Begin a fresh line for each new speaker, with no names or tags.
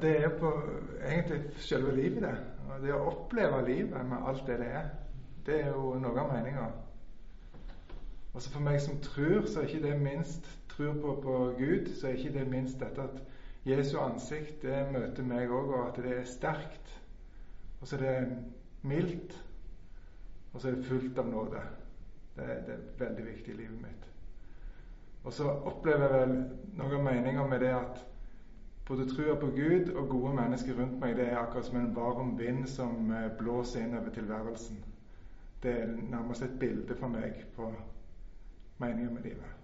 Det er på egentlig selve livet, det. Og det å oppleve livet med alt det det er, det er jo noe av meninga. Også for meg som tror, så er ikke det minst tror på, på Gud, så er ikke det minst dette at Jesu ansikt det møter meg òg, og at det er sterkt. Og så er det mildt, og så er det fullt av nåde. Det, det er veldig viktig i livet mitt. Og så opplever jeg vel noe av meninga med det at både trua på Gud og gode mennesker rundt meg, det er akkurat som en varm vind som eh, blåser inn over tilværelsen. Det er nærmest et bilde for meg på meninga med livet.